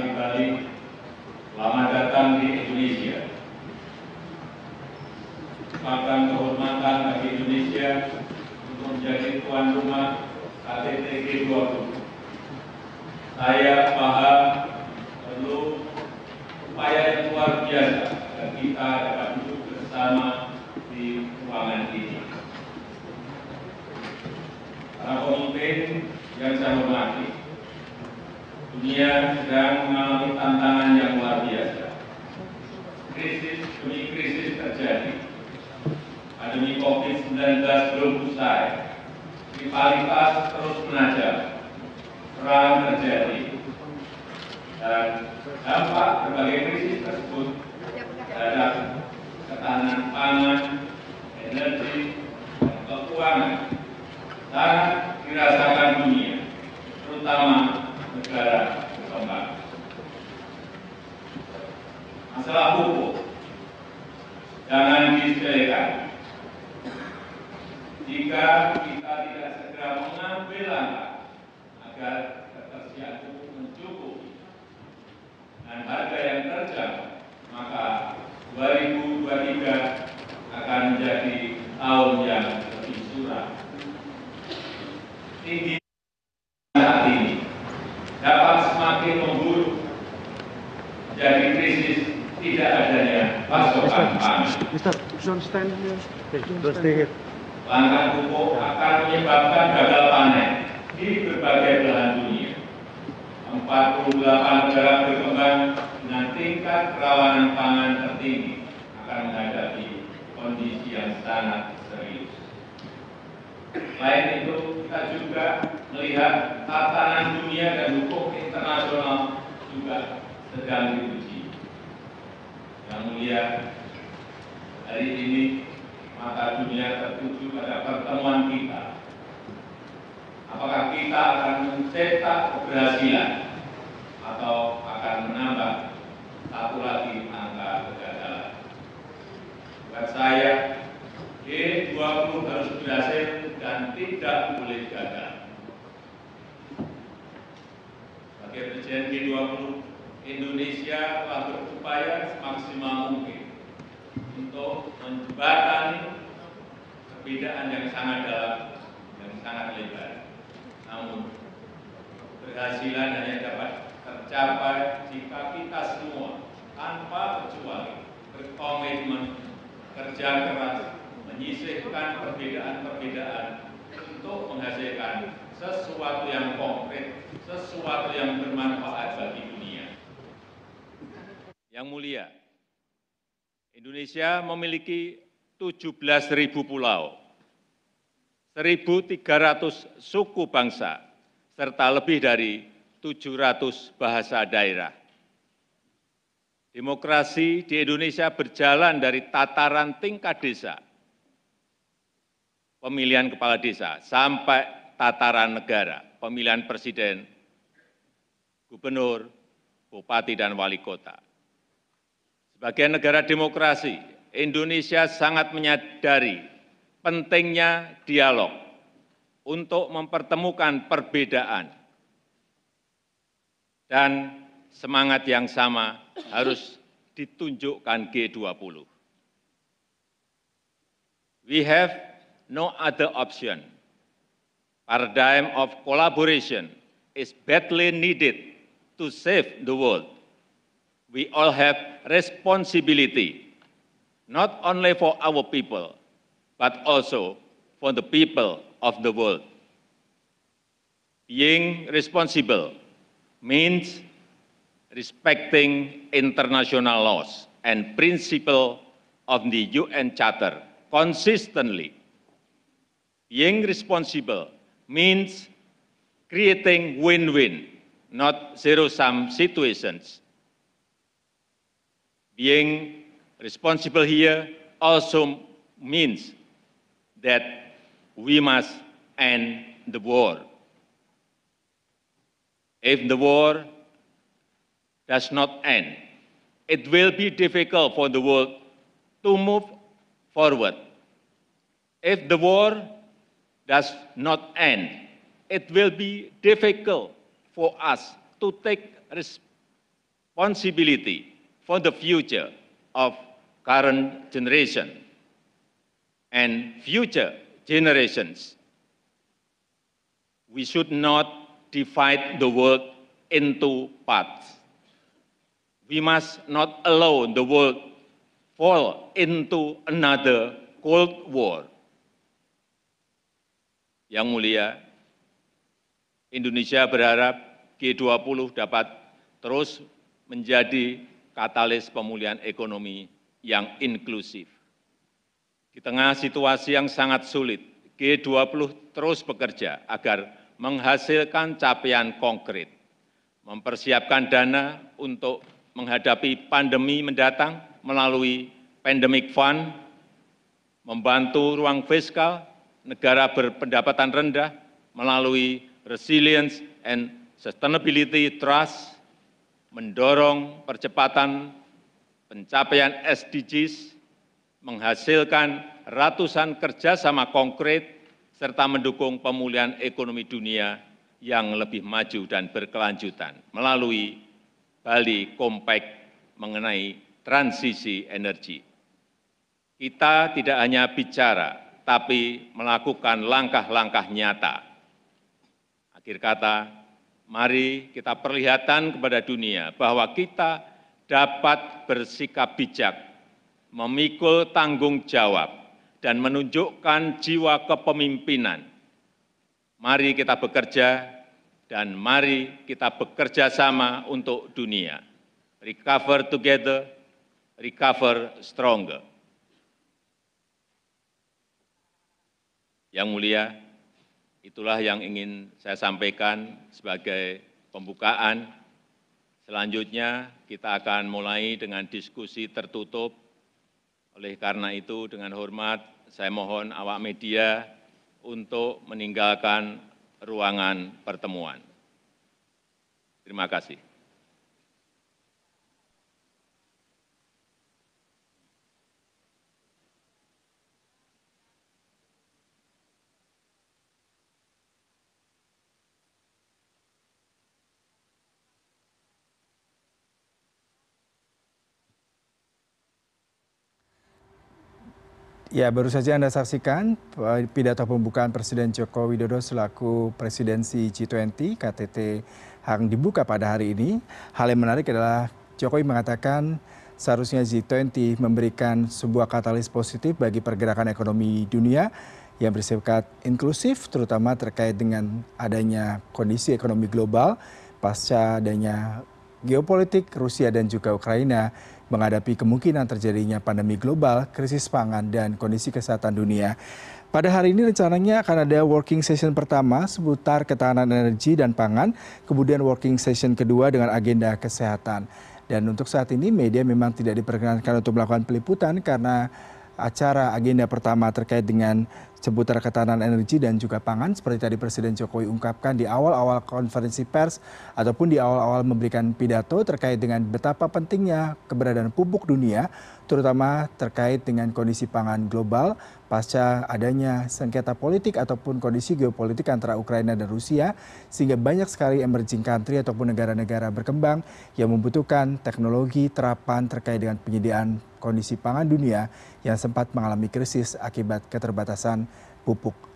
di Bali, selamat datang di Indonesia. Makan kehormatan bagi Indonesia untuk menjadi tuan rumah KTT G20. Saya paham perlu upaya yang luar biasa agar kita dapat duduk bersama di ruangan ini. Para pemimpin yang saya hormati, dunia sedang mengalami tantangan yang luar biasa. Krisis demi krisis terjadi. Pandemi COVID-19 belum usai. Rivalitas terus menajam. Perang terjadi. Dan dampak berbagai krisis tersebut terhadap ketahanan pangan, energi, keuangan sangat dirasakan dunia, terutama negara berkembang. Masalah pupuk jangan disepelekan. Jika kita tidak segera mengambil langkah agar ketersediaan pupuk mencukupi dan harga yang terjangkau, maka 2023 akan menjadi tahun yang lebih suram. Tinggi saat ini dapat semakin memburuk menjadi krisis tidak adanya Mister. Don't stay here. Langkah pupuk akan menyebabkan gagal panen di berbagai belahan dunia. 48 negara berkembang dengan tingkat kerawanan pangan tertinggi akan menghadapi kondisi yang sangat serius. Selain itu, kita juga melihat tatanan dunia dan hukum internasional juga sedang diuji. Yang mulia, hari ini mata dunia tertuju pada pertemuan kita. Apakah kita akan mencetak keberhasilan atau akan menambah satu lagi angka kegagalan? Buat saya, G20 harus berhasil dan tidak boleh gagal. Sebagai Presiden G20, Indonesia telah berupaya semaksimal mungkin untuk menjembatani perbedaan yang sangat dalam dan sangat lebar. Namun, keberhasilan hanya dapat tercapai jika kita semua tanpa kecuali berkomitmen kerja keras menyisihkan perbedaan-perbedaan untuk menghasilkan sesuatu yang konkret, sesuatu yang bermanfaat bagi dunia. Yang mulia, Indonesia memiliki 17.000 pulau, 1.300 suku bangsa, serta lebih dari 700 bahasa daerah. Demokrasi di Indonesia berjalan dari tataran tingkat desa, pemilihan kepala desa, sampai tataran negara, pemilihan presiden, gubernur, bupati, dan wali kota. Sebagai negara demokrasi, Indonesia sangat menyadari pentingnya dialog untuk mempertemukan perbedaan dan semangat yang sama harus ditunjukkan G20. We have no other option. Paradigm of collaboration is badly needed to save the world. We all have responsibility, not only for our people, but also for the people of the world. Being responsible means respecting international laws and principle of the UN Charter consistently. Being responsible means creating win-win, not zero-sum situations. Being responsible here also means that we must end the war. If the war does not end, it will be difficult for the world to move forward. If the war does not end, it will be difficult for us to take responsibility for the future of current generation and future generations. We should not divide the world into parts. We must not allow the world fall into another Cold War. Yang mulia, Indonesia berharap G20 dapat terus menjadi katalis pemulihan ekonomi yang inklusif. Di tengah situasi yang sangat sulit, G20 terus bekerja agar menghasilkan capaian konkret, mempersiapkan dana untuk menghadapi pandemi mendatang melalui pandemic fund, membantu ruang fiskal negara berpendapatan rendah melalui resilience and sustainability trust, mendorong percepatan pencapaian SDGs, menghasilkan ratusan kerjasama konkret, serta mendukung pemulihan ekonomi dunia yang lebih maju dan berkelanjutan melalui Bali Compact mengenai transisi energi. Kita tidak hanya bicara, tapi melakukan langkah-langkah nyata. Akhir kata, mari kita perlihatkan kepada dunia bahwa kita dapat bersikap bijak, memikul tanggung jawab, dan menunjukkan jiwa kepemimpinan. Mari kita bekerja dan mari kita bekerja sama untuk dunia. Recover together, recover stronger. Yang mulia, itulah yang ingin saya sampaikan sebagai pembukaan. Selanjutnya kita akan mulai dengan diskusi tertutup. Oleh karena itu dengan hormat saya mohon awak media untuk meninggalkan ruangan pertemuan. Terima kasih. Ya, baru saja Anda saksikan pidato pembukaan Presiden Joko Widodo selaku presidensi G20 KTT yang dibuka pada hari ini. Hal yang menarik adalah Jokowi mengatakan seharusnya G20 memberikan sebuah katalis positif bagi pergerakan ekonomi dunia yang bersifat inklusif terutama terkait dengan adanya kondisi ekonomi global pasca adanya geopolitik Rusia dan juga Ukraina menghadapi kemungkinan terjadinya pandemi global, krisis pangan, dan kondisi kesehatan dunia. Pada hari ini rencananya akan ada working session pertama seputar ketahanan energi dan pangan, kemudian working session kedua dengan agenda kesehatan. Dan untuk saat ini media memang tidak diperkenankan untuk melakukan peliputan karena acara agenda pertama terkait dengan seputar ketahanan energi dan juga pangan seperti tadi Presiden Jokowi ungkapkan di awal-awal konferensi pers ataupun di awal-awal memberikan pidato terkait dengan betapa pentingnya keberadaan pupuk dunia terutama terkait dengan kondisi pangan global pasca adanya sengketa politik ataupun kondisi geopolitik antara Ukraina dan Rusia sehingga banyak sekali emerging country ataupun negara-negara berkembang yang membutuhkan teknologi terapan terkait dengan penyediaan kondisi pangan dunia yang sempat mengalami krisis akibat keterbatasan pupuk